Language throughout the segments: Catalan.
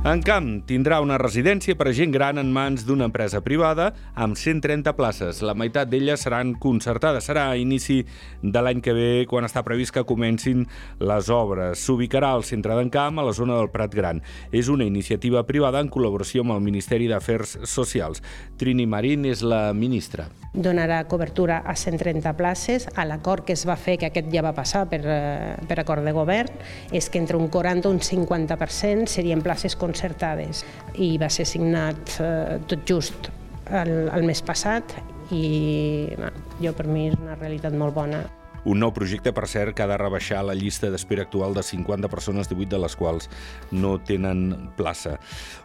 En Camp tindrà una residència per a gent gran en mans d'una empresa privada amb 130 places. La meitat d'elles seran concertades. Serà a inici de l'any que ve, quan està previst que comencin les obres. S'ubicarà al centre d'en Camp, a la zona del Prat Gran. És una iniciativa privada en col·laboració amb el Ministeri d'Afers Socials. Trini Marín és la ministra. Donarà cobertura a 130 places. A l'acord que es va fer, que aquest ja va passar per, eh, per acord de govern, és que entre un 40 i un 50% serien places concertades i va ser signat eh, tot just el, el mes passat i no, jo per mi és una realitat molt bona. Un nou projecte, per cert, que ha de rebaixar la llista d'espera actual de 50 persones, 18 de les quals no tenen plaça.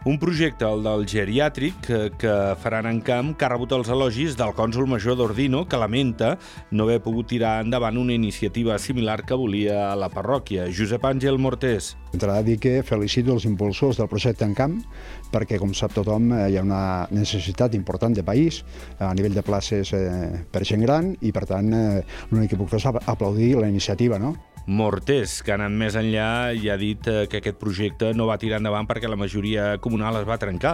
Un projecte, el del geriàtric, que, que faran en camp, que ha rebut els elogis del cònsol major d'Ordino, que lamenta no haver pogut tirar endavant una iniciativa similar que volia la parròquia. Josep Àngel Mortés. Entrarà a dir que felicito els impulsors del projecte en camp perquè, com sap tothom, eh, hi ha una necessitat important de país a nivell de places eh, per gent gran i, per tant, eh, l'únic que puc fer aplaudir la iniciativa, no? Mortés, que ha anat més enllà i ha dit eh, que aquest projecte no va tirar endavant perquè la majoria comunal es va trencar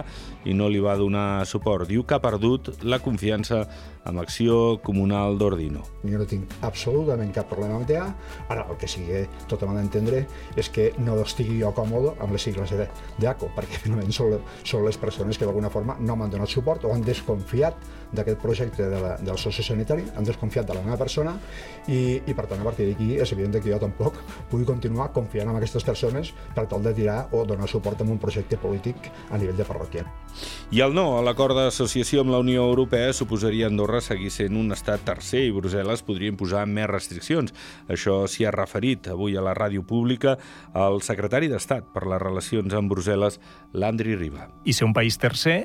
i no li va donar suport. Diu que ha perdut la confiança amb Acció Comunal d'Ordino. Jo no tinc absolutament cap problema amb DA. Ara, el que sí que tothom ha d'entendre és que no estigui jo còmode amb les sigles d'ACO, perquè finalment són, són les persones que d'alguna forma no m'han donat suport o han desconfiat d'aquest projecte de la, del sociosanitari, han desconfiat de la meva persona i, i per tant, a partir d'aquí és evident que jo tampoc pugui continuar confiant en aquestes persones per tal de tirar o donar suport a un projecte polític a nivell de parròquia. I el no a l'acord d'associació amb la Unió Europea suposaria Andorra seguir sent un estat tercer i Brussel·les podria imposar més restriccions. Això s'hi ha referit avui a la ràdio pública el secretari d'Estat per les relacions amb Brussel·les, Landry Riba. I ser un país tercer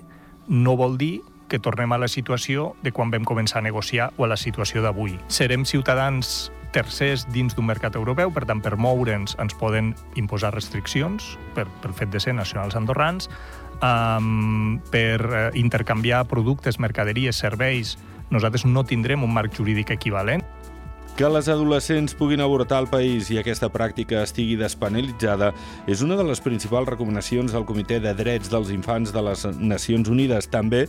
no vol dir que tornem a la situació de quan vam començar a negociar o a la situació d'avui. Serem ciutadans tercers dins d'un mercat europeu, per tant, per moure'ns ens poden imposar restriccions per, pel fet de ser nacionals andorrans, um, per uh, intercanviar productes, mercaderies, serveis, nosaltres no tindrem un marc jurídic equivalent. Que les adolescents puguin avortar al país i aquesta pràctica estigui despenalitzada és una de les principals recomanacions del Comitè de Drets dels Infants de les Nacions Unides. També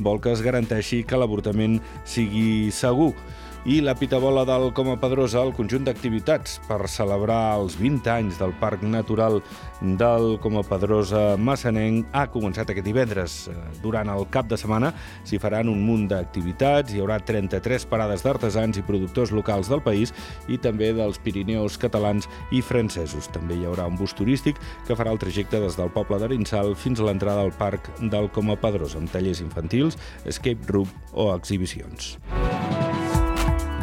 vol que es garanteixi que l'avortament sigui segur i la Pitabola del Coma Pedrosa, el conjunt d'activitats per celebrar els 20 anys del Parc Natural del Coma Pedrosa Massanenc ha començat aquest divendres. Durant el cap de setmana s'hi faran un munt d'activitats, hi haurà 33 parades d'artesans i productors locals del país i també dels Pirineus catalans i francesos. També hi haurà un bus turístic que farà el trajecte des del poble d'Arinsal fins a l'entrada al Parc del Coma Pedrosa, amb tallers infantils, escape room o exhibicions.